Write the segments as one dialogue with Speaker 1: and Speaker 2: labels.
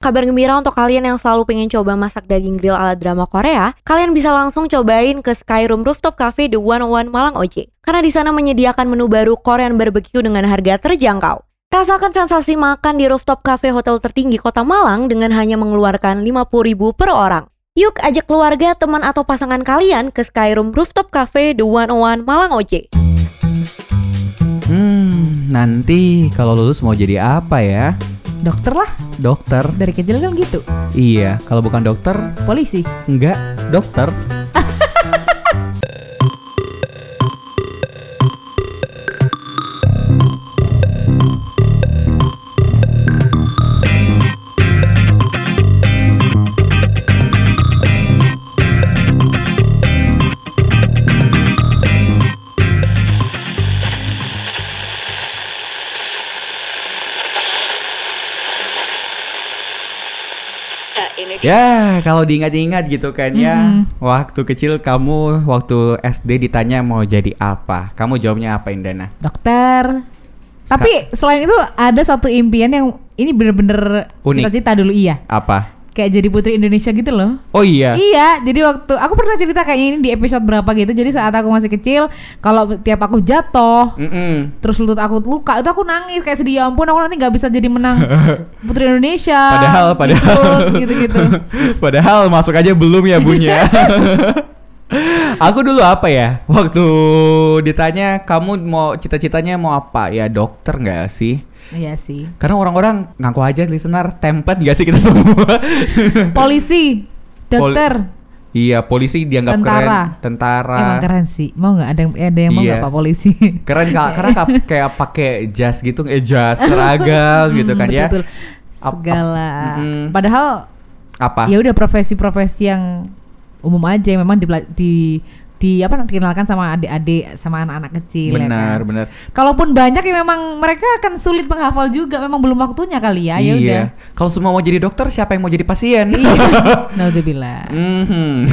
Speaker 1: Kabar gembira untuk kalian yang selalu pengen coba masak daging grill ala drama Korea, kalian bisa langsung cobain ke Skyroom Rooftop Cafe The 101 Malang OJ. Karena di sana menyediakan menu baru Korean barbecue dengan harga terjangkau. Rasakan sensasi makan di rooftop cafe hotel tertinggi kota Malang dengan hanya mengeluarkan 50.000 per orang. Yuk ajak keluarga, teman atau pasangan kalian ke Skyroom Rooftop Cafe The 101 Malang OJ.
Speaker 2: Hmm, nanti kalau lulus mau jadi apa ya?
Speaker 3: Dokter lah,
Speaker 2: Dokter?
Speaker 3: dari kecil kan gitu.
Speaker 2: Iya, kalau bukan dokter,
Speaker 3: Polisi.
Speaker 2: enggak dokter. Ya, kalau diingat-ingat gitu kan ya, waktu kecil kamu waktu SD ditanya mau jadi apa, kamu jawabnya apa Indana?
Speaker 3: Dokter. Tapi selain itu ada satu impian yang ini bener-bener cita-cita dulu iya.
Speaker 2: Apa?
Speaker 3: Kayak jadi putri Indonesia gitu loh.
Speaker 2: Oh iya.
Speaker 3: Iya, jadi waktu aku pernah cerita kayaknya ini di episode berapa gitu. Jadi saat aku masih kecil, kalau tiap aku jatuh,
Speaker 2: Mm-mm.
Speaker 3: terus lutut aku luka, itu aku nangis kayak sedih ya ampun aku nanti nggak bisa jadi menang putri Indonesia.
Speaker 2: Padahal, padahal.
Speaker 3: Gitu-gitu.
Speaker 2: Padahal masuk aja belum ya bunya. Aku dulu apa ya? Waktu ditanya kamu mau cita-citanya mau apa? Ya dokter nggak sih?
Speaker 3: Iya sih.
Speaker 2: Karena orang-orang ngaku aja listener template gak sih kita semua?
Speaker 3: Polisi, dokter,
Speaker 2: iya polisi dianggap
Speaker 3: Tentara.
Speaker 2: keren, tentara.
Speaker 3: emang keren sih. Mau nggak ada yang ada yang mau
Speaker 2: Iya.
Speaker 3: nggak pak polisi?
Speaker 2: Keren Kak, karena kap- kayak pakai jas gitu, eh jas seragam gitu kan ya.
Speaker 3: Betul.
Speaker 2: Ap- ap-
Speaker 3: Segala.
Speaker 2: Mm-mm.
Speaker 3: Padahal
Speaker 2: Apa?
Speaker 3: ya udah profesi-profesi yang umum aja yang memang di di di apa dikenalkan sama adik-adik sama anak-anak kecil ya
Speaker 2: benar,
Speaker 3: kan.
Speaker 2: benar.
Speaker 3: Kalaupun banyak ya memang mereka akan sulit menghafal juga memang belum waktunya kali ya. Ya
Speaker 2: iya. Kalau semua mau jadi dokter, siapa yang mau jadi pasien?
Speaker 3: Iya. Naudzubillah.
Speaker 2: Mhm.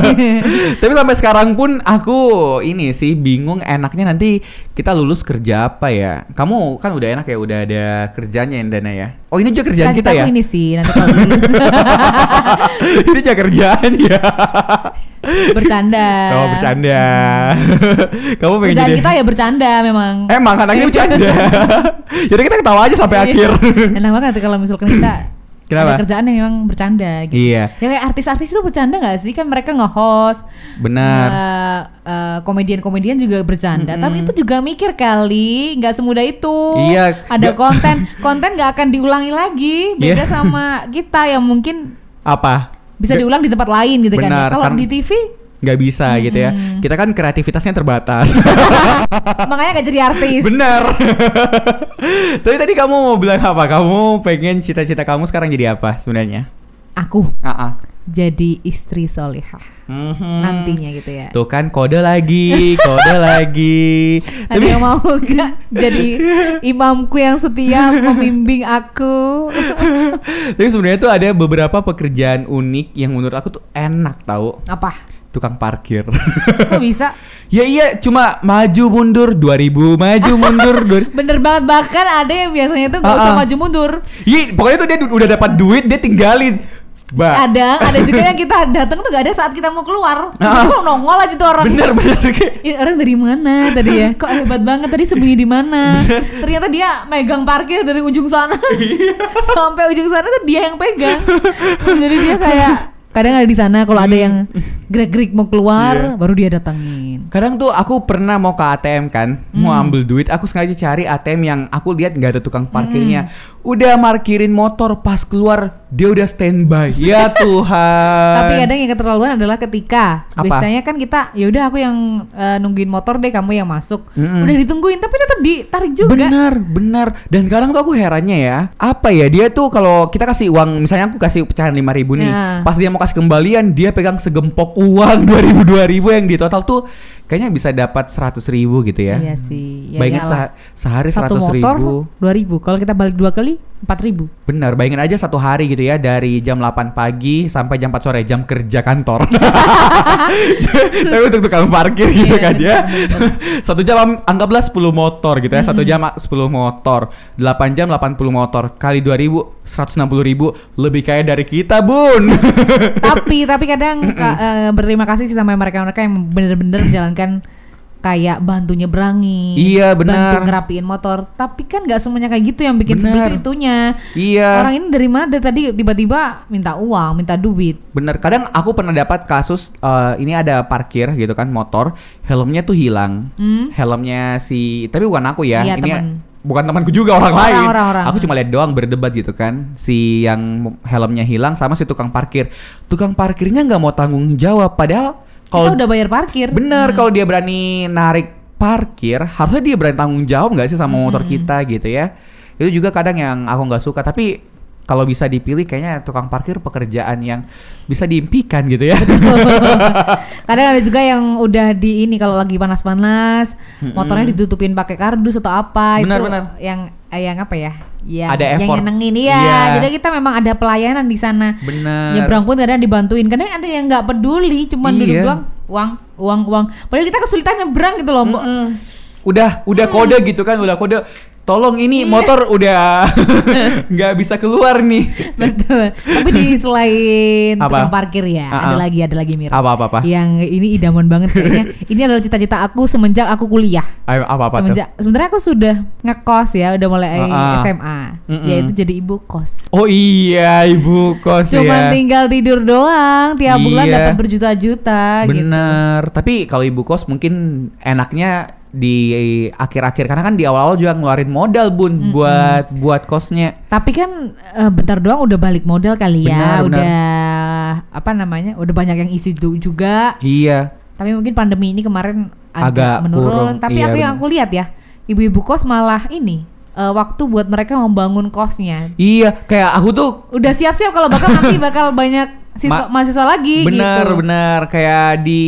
Speaker 2: Tapi sampai sekarang pun aku ini sih bingung enaknya nanti kita lulus kerja apa ya? Kamu kan udah enak ya, udah ada kerjanya Indana ya. Oh ini juga kerjaan kita ya?
Speaker 3: Ini sih nanti kalau lulus
Speaker 2: ini juga kerjaan ya.
Speaker 3: bercanda.
Speaker 2: Oh bercanda. Kamu pengen
Speaker 3: Kerjaan
Speaker 2: jadi?
Speaker 3: kita ya bercanda memang.
Speaker 2: Emang anaknya bercanda. Jadi kita ketawa aja sampai
Speaker 3: Iya.
Speaker 2: akhir.
Speaker 3: Enak banget kalau misalkan kita
Speaker 2: Kenapa?
Speaker 3: ada kerjaan yang memang bercanda gitu.
Speaker 2: Iya.
Speaker 3: Ya kayak artis-artis itu bercanda nggak sih? Kan mereka nge-host.
Speaker 2: Benar.
Speaker 3: eh, eh, komedian-komedian juga bercanda. Tapi itu juga mikir kali, nggak semudah itu.
Speaker 2: Iya.
Speaker 3: Ada konten, konten nggak akan diulangi lagi. Beda
Speaker 2: Iya.
Speaker 3: sama kita yang mungkin
Speaker 2: Apa?
Speaker 3: bisa
Speaker 2: Nggak-
Speaker 3: diulang di tempat lain gitu kan. ya.
Speaker 2: Benar,
Speaker 3: Kalau
Speaker 2: kan-
Speaker 3: di TV,
Speaker 2: nggak bisa gitu ya. Kita kan kreativitasnya terbatas.
Speaker 3: makanya nggak jadi artis.
Speaker 2: Benar. Tapi tadi kamu mau bilang apa? Kamu pengen cita-cita kamu sekarang jadi apa sebenarnya?
Speaker 3: Aku
Speaker 2: Ah, ah.
Speaker 3: jadi istri solihah
Speaker 2: Mhm.
Speaker 3: nantinya gitu ya.
Speaker 2: Tuh kan kode lagi, kode lagi.
Speaker 3: Ada yang mau gak jadi imamku yang setia membimbing aku?
Speaker 2: Tapi sebenarnya tuh ada beberapa pekerjaan unik yang menurut aku tuh enak tahu.
Speaker 3: Apa?
Speaker 2: Tukang parkir.
Speaker 3: Kok bisa?
Speaker 2: ya iya, cuma maju mundur 2000, maju mundur 2000.
Speaker 3: Bener banget bahkan ada yang biasanya tuh gak
Speaker 2: Ah,
Speaker 3: usah
Speaker 2: ah.
Speaker 3: maju mundur.
Speaker 2: Iya, pokoknya tuh dia udah dapat duit, dia tinggalin. Ba.
Speaker 3: Ada, ada juga yang kita datang tuh gak ada saat kita mau keluar.
Speaker 2: Ah.
Speaker 3: Tiba-tiba nongol aja tuh orang.
Speaker 2: Bener bener
Speaker 3: Ini orang dari mana tadi ya? Kok hebat banget tadi sembunyi di mana? Ternyata dia megang parkir dari ujung sana sampai ujung sana tuh dia yang pegang. Jadi dia kayak kadang ada di sana kalau ada yang gerak-gerik mau keluar baru dia datangin.
Speaker 2: Kadang tuh aku pernah mau ke ATM kan, mau ambil duit, aku sengaja cari ATM yang aku lihat nggak ada tukang parkirnya. Udah parkirin motor pas keluar dia udah standby. Ya Tuhan.
Speaker 3: Tapi kadang yang keterlaluan adalah ketika
Speaker 2: Apa?
Speaker 3: biasanya kan kita ya udah aku yang eh, nungguin motor deh kamu yang masuk.
Speaker 2: Mm-mm.
Speaker 3: Udah ditungguin tapi tetap ditarik juga.
Speaker 2: Benar, benar. Dan kadang tuh aku herannya ya, apa ya dia tuh kalau kita kasih uang, misalnya aku kasih pecahan lima ribu nih,
Speaker 3: Ya.
Speaker 2: pas dia mau kasih kembalian dia pegang segempok uang 2000 2000 yang di total tuh kayaknya bisa dapat 100 ribu gitu ya.
Speaker 3: Iya sih. Ya
Speaker 2: Bayangin
Speaker 3: iyalah.
Speaker 2: seha- sehari
Speaker 3: satu
Speaker 2: 100
Speaker 3: motor
Speaker 2: ribu.
Speaker 3: dua ribu. Kalau kita balik dua kali empat ribu.
Speaker 2: Benar, bayangin aja satu hari gitu ya dari jam 8 pagi sampai jam 4 sore jam kerja kantor. Tapi untuk tukang parkir gitu
Speaker 3: Iya,
Speaker 2: kan ya. Satu jam am- anggaplah 10 motor gitu ya. Satu jam ah, 10 motor. 8 jam 80 motor kali 2000 160 ribu lebih kaya dari kita, Bun.
Speaker 3: tapi tapi kadang ka- eh, berterima kasih sih sama mereka-mereka yang bener-bener menjalankan kayak bantu nyeberangi,
Speaker 2: Iya,
Speaker 3: bantu ngerapiin motor. Tapi kan nggak semuanya kayak gitu yang bikin
Speaker 2: Benar.
Speaker 3: sebel itu itunya.
Speaker 2: iya.
Speaker 3: Orang ini dari mana dari tadi tiba-tiba minta uang, minta duit.
Speaker 2: Bener, kadang aku pernah dapat kasus eh, ini ada parkir gitu kan motor, helmnya tuh hilang.
Speaker 3: Hmm?
Speaker 2: Helmnya si tapi bukan aku ya,
Speaker 3: Iya,
Speaker 2: ini
Speaker 3: temen.
Speaker 2: bukan temanku juga orang,
Speaker 3: Orang,
Speaker 2: lain.
Speaker 3: orang, orang.
Speaker 2: Aku cuma lihat doang berdebat gitu kan, si yang helmnya hilang sama si tukang parkir. Tukang parkirnya nggak mau tanggung jawab, padahal kalau
Speaker 3: udah bayar parkir.
Speaker 2: bener kalau dia berani narik parkir, harusnya dia berani tanggung jawab nggak sih sama motor
Speaker 3: Hmm.
Speaker 2: kita gitu ya. Itu juga kadang yang aku nggak suka, tapi kalau bisa dipilih kayaknya tukang parkir pekerjaan yang bisa diimpikan gitu ya.
Speaker 3: Kadang ada juga yang udah di ini kalau lagi panas-panas, motornya ditutupin pakai kardus atau apa
Speaker 2: Benar,
Speaker 3: itu
Speaker 2: benar.
Speaker 3: yang eh, yang apa ya? Yang,
Speaker 2: Ada
Speaker 3: yang
Speaker 2: effort.
Speaker 3: nyenengin ya.
Speaker 2: Iya.
Speaker 3: Jadi kita memang ada pelayanan di sana.
Speaker 2: Bener.
Speaker 3: Nyebrang pun kadang dibantuin. Kadang ada yang nggak peduli, cuman duduk
Speaker 2: Iya.
Speaker 3: doang, uang, uang, uang. Padahal kita kesulitan nyebrang gitu loh, Mbak.
Speaker 2: udah udah kode gitu kan udah kode tolong ini
Speaker 3: Iya.
Speaker 2: motor udah nggak bisa keluar nih
Speaker 3: Betul. Tapi di selain
Speaker 2: Apa?
Speaker 3: tukang parkir ya,
Speaker 2: Ah,
Speaker 3: ada
Speaker 2: ah.
Speaker 3: lagi ada lagi Mir.
Speaker 2: apa apa apa
Speaker 3: Yang ini idaman banget kayaknya. ini adalah cita-cita aku semenjak aku kuliah.
Speaker 2: Ayo, apa apa tuh
Speaker 3: Semenjak sebenarnya aku sudah ngekos ya, udah mulai
Speaker 2: Ah, ah.
Speaker 3: SMA.
Speaker 2: Mm-mm.
Speaker 3: Yaitu jadi ibu kos.
Speaker 2: oh iya ibu kos
Speaker 3: Cuman
Speaker 2: ya
Speaker 3: tinggal tidur doang, tiap bulan
Speaker 2: Iya.
Speaker 3: dapat berjuta-juta gitu.
Speaker 2: bener tapi kalau ibu kos mungkin enaknya di akhir-akhir karena kan di awal-awal juga ngeluarin modal bun buat buat kosnya
Speaker 3: Tapi kan eh, bentar doang udah balik modal kali ya,
Speaker 2: Benar, benar.
Speaker 3: udah apa namanya? Udah banyak yang isi juga.
Speaker 2: iya
Speaker 3: Tapi mungkin pandemi ini kemarin
Speaker 2: Agak
Speaker 3: agak, menurun.
Speaker 2: kurang,
Speaker 3: Tapi
Speaker 2: iya,
Speaker 3: aku yang
Speaker 2: benar.
Speaker 3: aku lihat ya, ibu-ibu kos malah ini eh, waktu buat mereka membangun kosnya.
Speaker 2: iya kayak aku tuh
Speaker 3: Udah siap-siap kalau bakal nanti bakal banyak siswa
Speaker 2: Ma-
Speaker 3: mahasiswa lagi
Speaker 2: Bener
Speaker 3: gitu.
Speaker 2: bener kayak di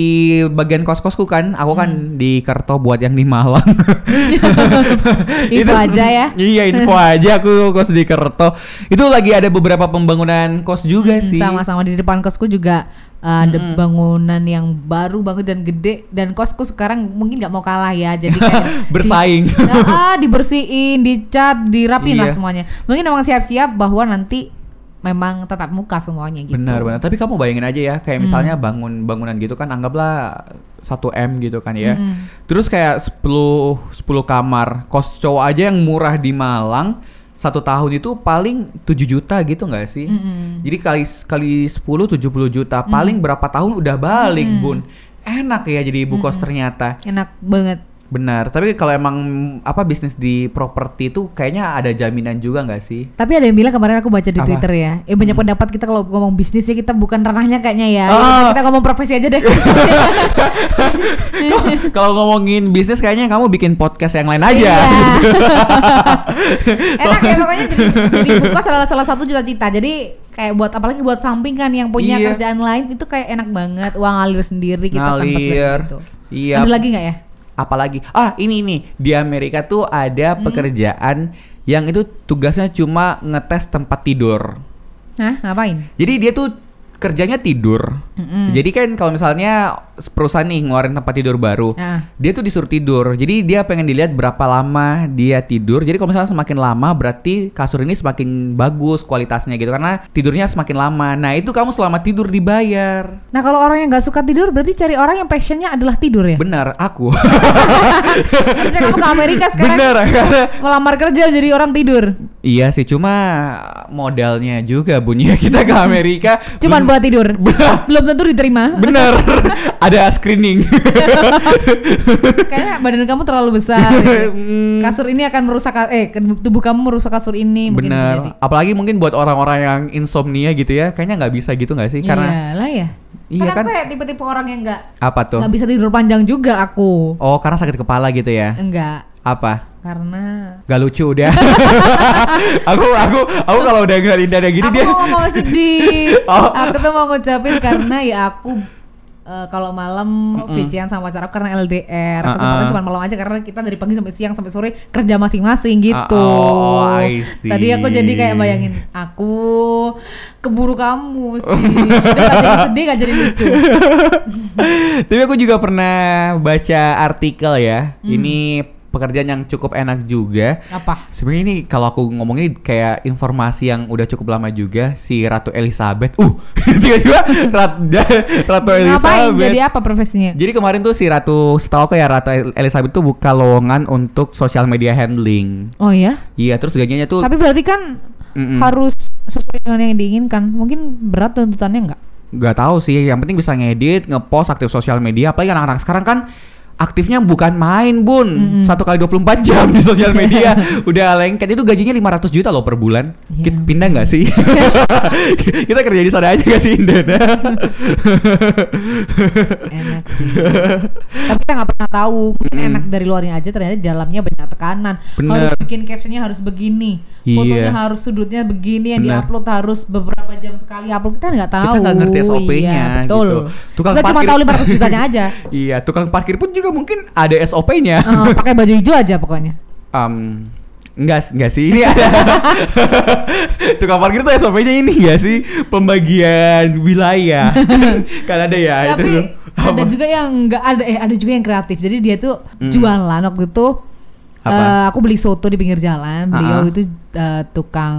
Speaker 2: bagian kos-kosku kan, aku kan
Speaker 3: Hmm.
Speaker 2: di Kerto buat yang di Malang.
Speaker 3: Info aja ya.
Speaker 2: Iya info aja aku kos di Kerto. Itu lagi ada beberapa pembangunan kos juga
Speaker 3: Hmm,
Speaker 2: sih.
Speaker 3: Sama-sama di depan kosku juga uh, ada bangunan yang baru banget dan gede dan kosku sekarang mungkin nggak mau kalah ya jadi kayak
Speaker 2: Bersaing.
Speaker 3: di, Ah, ah, dibersihin, dicat, dirapin lah
Speaker 2: Iya.
Speaker 3: semuanya. Mungkin memang siap-siap bahwa nanti memang tetap muka semuanya gitu.
Speaker 2: Benar benar. Tapi kamu bayangin aja ya,
Speaker 3: Hmm.
Speaker 2: kayak misalnya bangun bangunan gitu kan, anggaplah 1 m gitu kan ya.
Speaker 3: Mm-mm.
Speaker 2: Terus kayak 10 10 kamar kos cowok aja yang murah di Malang satu tahun itu paling 7 juta gitu nggak sih?
Speaker 3: Mm-mm.
Speaker 2: Jadi kali kali 10 70 juta, paling berapa tahun udah balik, Bun. Enak ya jadi ibu kos ternyata.
Speaker 3: Enak banget.
Speaker 2: Benar. Tapi kalau emang apa bisnis di properti itu kayaknya ada jaminan juga nggak sih?
Speaker 3: Tapi ada yang bilang kemarin aku baca di
Speaker 2: Apa? Hmm.
Speaker 3: Twitter ya. Eh banyak pendapat kita kalau ngomong bisnis ya kita bukan ranahnya kayaknya ya.
Speaker 2: Ah.
Speaker 3: Kita ngomong profesi aja deh.
Speaker 2: Kalau ngomongin bisnis kayaknya kamu bikin podcast yang lain aja.
Speaker 3: Iya. Enak ya pokoknya jadi, jadi ibu kos adalah salah satu cita-cita. Jadi kayak buat apalagi buat samping kan yang punya
Speaker 2: Iya.
Speaker 3: kerjaan lain itu kayak enak banget uang ngalir sendiri gitu kan pas
Speaker 2: Ngalir.
Speaker 3: gitu.
Speaker 2: Iya.
Speaker 3: Ada lagi nggak ya?
Speaker 2: Apalagi ah ini nih di Amerika tuh ada
Speaker 3: Hmm.
Speaker 2: pekerjaan yang itu tugasnya cuma ngetes tempat tidur.
Speaker 3: Hah, ngapain?
Speaker 2: Jadi dia tuh kerjanya tidur.
Speaker 3: Mm-mm.
Speaker 2: Jadi kan kalau misalnya perusahaan nih ngeluarin tempat tidur baru,
Speaker 3: Ah.
Speaker 2: dia tuh disuruh tidur. Jadi dia pengen dilihat berapa lama dia tidur. Jadi kalau misalnya semakin lama berarti kasur ini semakin bagus kualitasnya gitu karena tidurnya semakin lama. Nah, itu kamu selama tidur dibayar.
Speaker 3: Nah kalau orang yang nggak suka tidur berarti cari orang yang passionnya adalah tidur ya?
Speaker 2: Benar, aku.
Speaker 3: Harusnya kamu ke Amerika sekarang
Speaker 2: Benar, karena
Speaker 3: melamar kerja jadi orang tidur.
Speaker 2: Iya sih, cuma modalnya juga bunyi kita ke Amerika.
Speaker 3: Cuman buat tidur. Belum tentu diterima.
Speaker 2: Bener, ada screening.
Speaker 3: Kayaknya badan kamu terlalu besar. gitu.
Speaker 2: Hmm.
Speaker 3: Kasur ini akan merusak eh tubuh kamu merusak kasur ini mungkin.
Speaker 2: Bener. Apalagi mungkin buat orang-orang yang insomnia gitu ya, kayaknya nggak bisa gitu nggak sih? Karena
Speaker 3: Iyalah ya.
Speaker 2: Iya kan?
Speaker 3: kayak tipe-tipe orang yang nggak
Speaker 2: apa tuh?
Speaker 3: nggak bisa tidur panjang juga aku.
Speaker 2: Oh, karena sakit kepala gitu ya?
Speaker 3: Enggak.
Speaker 2: Apa?
Speaker 3: Karena
Speaker 2: Gak lucu udah. aku aku aku kalau udah ngeliatin dada gini
Speaker 3: aku
Speaker 2: dia.
Speaker 3: mau ngomong sedih.
Speaker 2: Oh.
Speaker 3: Aku tuh mau ngucapin karena ya aku eh, kalau malam VC-an sama pacar aku karena LDR.
Speaker 2: Uh-uh.
Speaker 3: Kesempatan cuma malam aja karena kita dari pagi sampai siang sampai sore kerja masing-masing gitu.
Speaker 2: Oh, I see.
Speaker 3: Tadi aku jadi kayak bayangin aku keburu kamu sih. Gak jadi sedih gak jadi lucu.
Speaker 2: Tapi aku juga pernah baca artikel ya.
Speaker 3: Hmm.
Speaker 2: Ini pekerjaan yang cukup enak juga.
Speaker 3: Apa?
Speaker 2: Sebenarnya ini kalau aku ngomongin kayak informasi yang udah cukup lama juga si Ratu Elizabeth. Uh, tiba-tiba Rat, Ratu
Speaker 3: Ngapain
Speaker 2: Elizabeth.
Speaker 3: jadi apa profesinya?
Speaker 2: Jadi kemarin tuh si Ratu, setahu aku ya Ratu Elizabeth tuh buka lowongan untuk social media handling.
Speaker 3: Oh ya?
Speaker 2: Iya, terus gajinya tuh
Speaker 3: Tapi berarti kan
Speaker 2: Mm-mm.
Speaker 3: harus sesuai dengan yang diinginkan. Mungkin berat tuntutannya enggak?
Speaker 2: nggak tahu sih. Yang penting bisa ngedit, ngepost, aktif sosial media. Apalagi anak-anak sekarang kan aktifnya bukan main bun satu kali 24 jam di sosial media udah lengket itu gajinya 500 juta loh per bulan
Speaker 3: Iya.
Speaker 2: Kita pindah nggak sih kita kerja di sana aja gak sih Indana
Speaker 3: enak sih. Tapi kita nggak pernah tahu. Mungkin enak dari luarnya aja ternyata di dalamnya banyak tekanan.
Speaker 2: Bener.
Speaker 3: Harus bikin captionnya harus begini, fotonya
Speaker 2: Iya.
Speaker 3: harus sudutnya begini, yang
Speaker 2: Bener.
Speaker 3: diupload harus beberapa jam sekali upload. Kita nggak tahu.
Speaker 2: nggak ngerti SOP-nya
Speaker 3: Iya, betul.
Speaker 2: gitu. Tukang
Speaker 3: kita cuma
Speaker 2: parkir-
Speaker 3: tahu 500 jutanya aja.
Speaker 2: iya tukang parkir pun juga mungkin ada SOP-nya
Speaker 3: Eh, pakai baju hijau aja pokoknya.
Speaker 2: Um, enggak, enggak sih ini ada tukang parkir tuh SOP-nya ini enggak sih pembagian wilayah kan ada ya
Speaker 3: Tapi
Speaker 2: itu
Speaker 3: ada juga yang nggak ada eh ada juga yang kreatif. Jadi dia tuh jualan waktu itu
Speaker 2: Apa?
Speaker 3: eh, aku beli soto di pinggir jalan. Beliau
Speaker 2: Ah.
Speaker 3: itu eh, tukang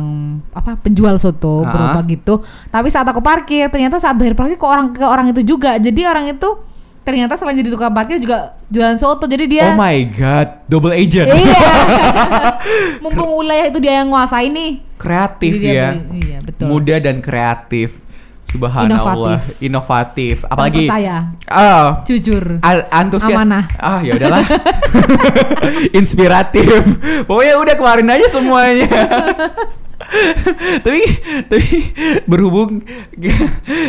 Speaker 3: apa penjual soto
Speaker 2: Ah.
Speaker 3: gerobak gitu. Tapi saat aku parkir ternyata saat bayar parkir ke orang ke orang itu juga. Jadi orang itu ternyata selain jadi tukang parkir juga jualan soto. Jadi dia
Speaker 2: oh my god double agent
Speaker 3: Iya. Mumpung wilayah itu dia yang nguasai nih.
Speaker 2: kreatif
Speaker 3: Jadi
Speaker 2: ya
Speaker 3: iya, betul.
Speaker 2: muda dan kreatif subhanallah
Speaker 3: Inovatif.
Speaker 2: inovatif apalagi
Speaker 3: saya
Speaker 2: ah
Speaker 3: jujur.
Speaker 2: antusias
Speaker 3: Amanah.
Speaker 2: ah ya udahlah inspiratif pokoknya udah keluarin aja semuanya tapi tapi berhubung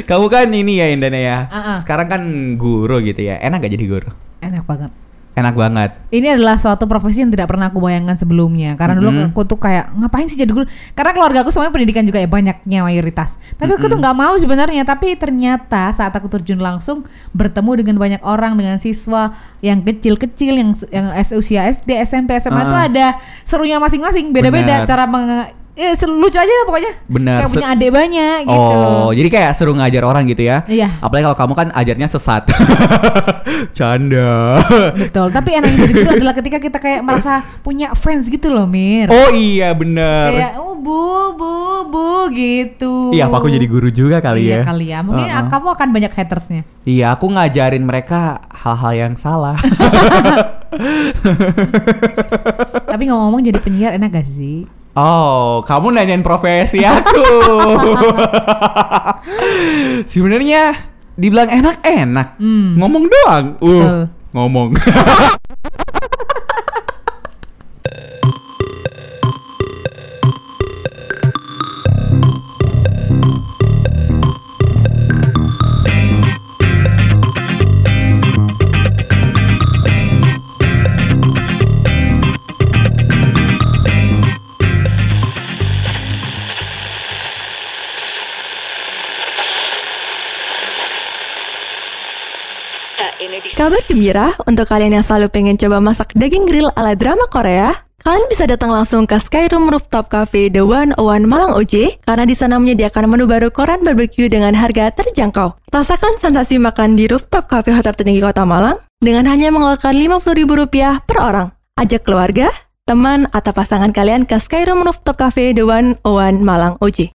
Speaker 2: kamu kan ini ya Indana ya
Speaker 3: Ah-ah.
Speaker 2: sekarang kan guru gitu ya enak gak jadi guru
Speaker 3: Enak banget.
Speaker 2: enak banget
Speaker 3: Ini adalah suatu profesi yang tidak pernah aku bayangkan sebelumnya. Karena dulu
Speaker 2: Mm-mm.
Speaker 3: aku tuh kayak ngapain sih jadi guru? Karena keluarga aku semuanya pendidikan juga ya banyaknya mayoritas. Tapi aku tuh nggak mau sebenarnya. Tapi ternyata saat aku terjun langsung bertemu dengan banyak orang dengan siswa yang kecil-kecil yang yang usia SD, SMP, SMA itu
Speaker 2: Ah.
Speaker 3: ada serunya masing-masing. Beda-beda cara ya, seru- lucu aja lah pokoknya.
Speaker 2: Benar,
Speaker 3: Kayak punya adik banyak gitu.
Speaker 2: Oh, jadi kayak seru ngajar orang gitu ya?
Speaker 3: Iya.
Speaker 2: Apalagi kalau kamu kan ajarnya sesat. Canda.
Speaker 3: Betul. Tapi enaknya jadi guru adalah ketika kita kayak merasa punya fans gitu loh, Mir.
Speaker 2: Oh iya bener.
Speaker 3: kayak oh bu bu bu gitu
Speaker 2: Iya, apa aku jadi guru juga kali
Speaker 3: iya
Speaker 2: ya?
Speaker 3: kali ya mungkin
Speaker 2: Uh-uh.
Speaker 3: kamu akan banyak hatersnya
Speaker 2: Iya, aku ngajarin mereka hal-hal yang salah.
Speaker 3: tapi ngomong-ngomong jadi penyiar enak gak sih
Speaker 2: oh, kamu nanyain profesi aku. Sebenarnya dibilang enak-enak.
Speaker 3: Hmm.
Speaker 2: Ngomong doang. Uh,
Speaker 3: Betul.
Speaker 2: ngomong.
Speaker 4: Kabar gembira untuk kalian yang selalu pengen coba masak daging grill ala drama Korea. Kalian bisa datang langsung ke Skyroom Rooftop Cafe The One One Malang OJ karena di sana menyediakan menu baru koran barbecue dengan harga terjangkau. Rasakan sensasi makan di rooftop cafe hotel tertinggi kota Malang dengan hanya mengeluarkan Rp50.000 per orang. Ajak keluarga, teman, atau pasangan kalian ke Skyroom Rooftop Cafe The One One Malang OJ.